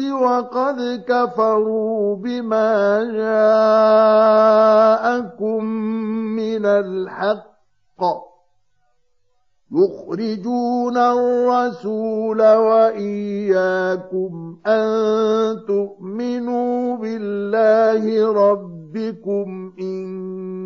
وقد كفروا بما جاءكم من الحق يخرجون الرسول واياكم ان تؤمنوا بالله ربكم ان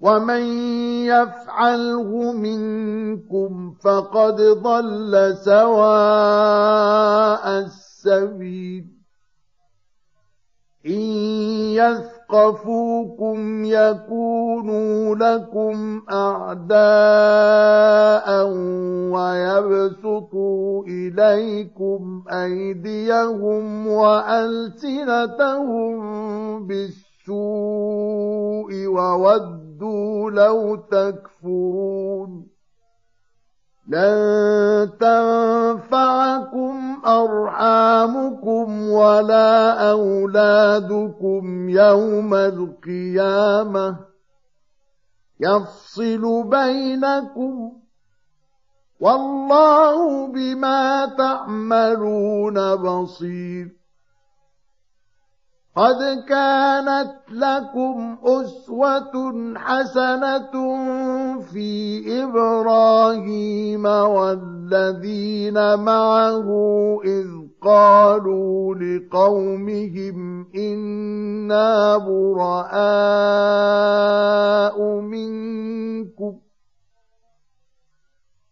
ومن يفعله منكم فقد ضل سواء السبيل إن يثقفوكم يكونوا لكم أعداء ويبسطوا إليكم أيديهم وألسنتهم بالسوء وودوا لو تكفرون. لن تنفعكم أرحامكم ولا أولادكم يوم القيامة. يفصل بينكم والله بما تعملون بصير. قد كانت لكم أسوة حسنة في إبراهيم والذين معه إذ قالوا لقومهم إنا براء منكم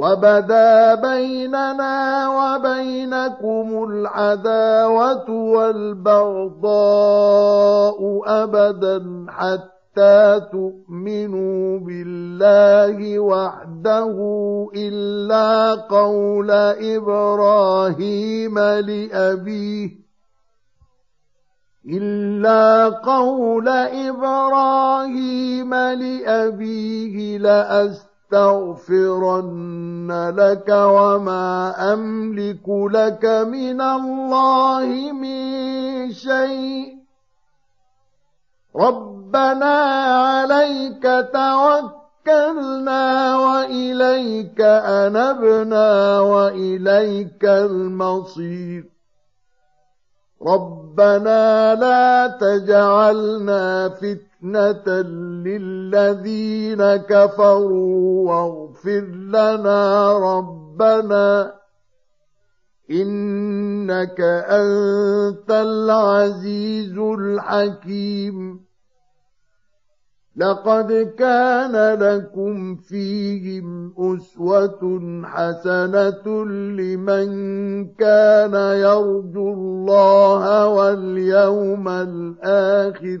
وبدا بيننا وبينكم العداوة والبغضاء أبدا حتى تؤمنوا بالله وحده إلا قول إبراهيم لأبيه إلا قول إبراهيم لأبيه لأست لأستغفرن لك وما أملك لك من الله من شيء. ربنا عليك توكلنا وإليك أنبنا وإليك المصير. ربنا لا تجعلنا فتنة فتنة للذين كفروا واغفر لنا ربنا إنك أنت العزيز الحكيم لقد كان لكم فيهم أسوة حسنة لمن كان يرجو الله واليوم الآخر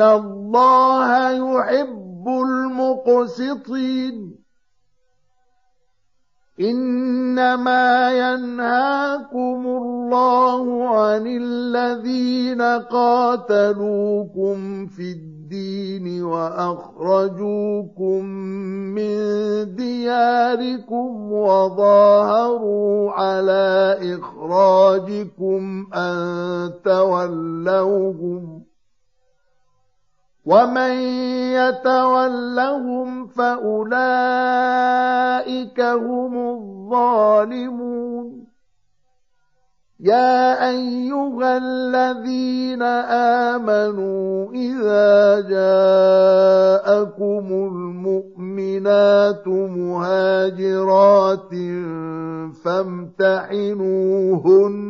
الله يحب المقسطين إنما ينهاكم الله عن الذين قاتلوكم في الدين وأخرجوكم من دياركم وظاهروا على إخراجكم أن تولوهم ومن يتولهم فاولئك هم الظالمون يا ايها الذين امنوا اذا جاءكم المؤمنات مهاجرات فامتحنوهن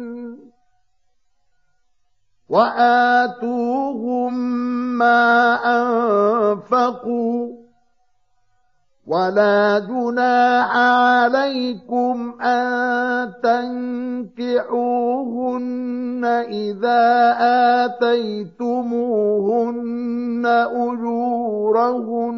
وآتوهم ما أنفقوا ولا جناح عليكم أن تنكحوهن إذا آتيتموهن أجورهن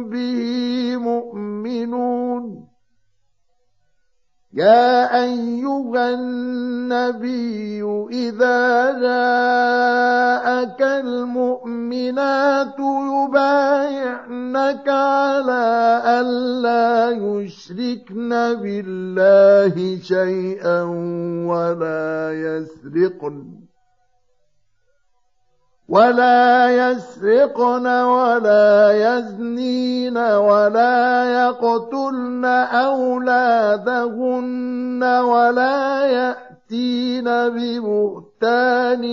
يا أيها النبي إذا جاءك المؤمنات يبايعنك على ألا يشركن بالله شيئا ولا يسرقن. ولا يسرقن ولا يزنين ولا يقتلن أولادهن ولا يأتين ببهتان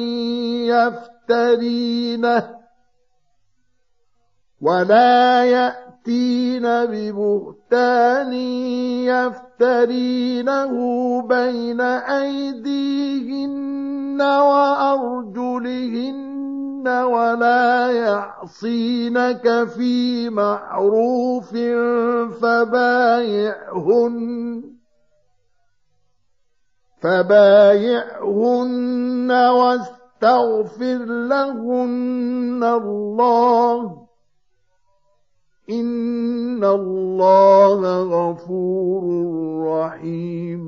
يفترينه ولا يأتين ببهتان يفترينه بين أيديهن وأرجلهن ولا يعصينك في معروف فبايعهن فبايعهن واستغفر لهن الله إن الله غفور رحيم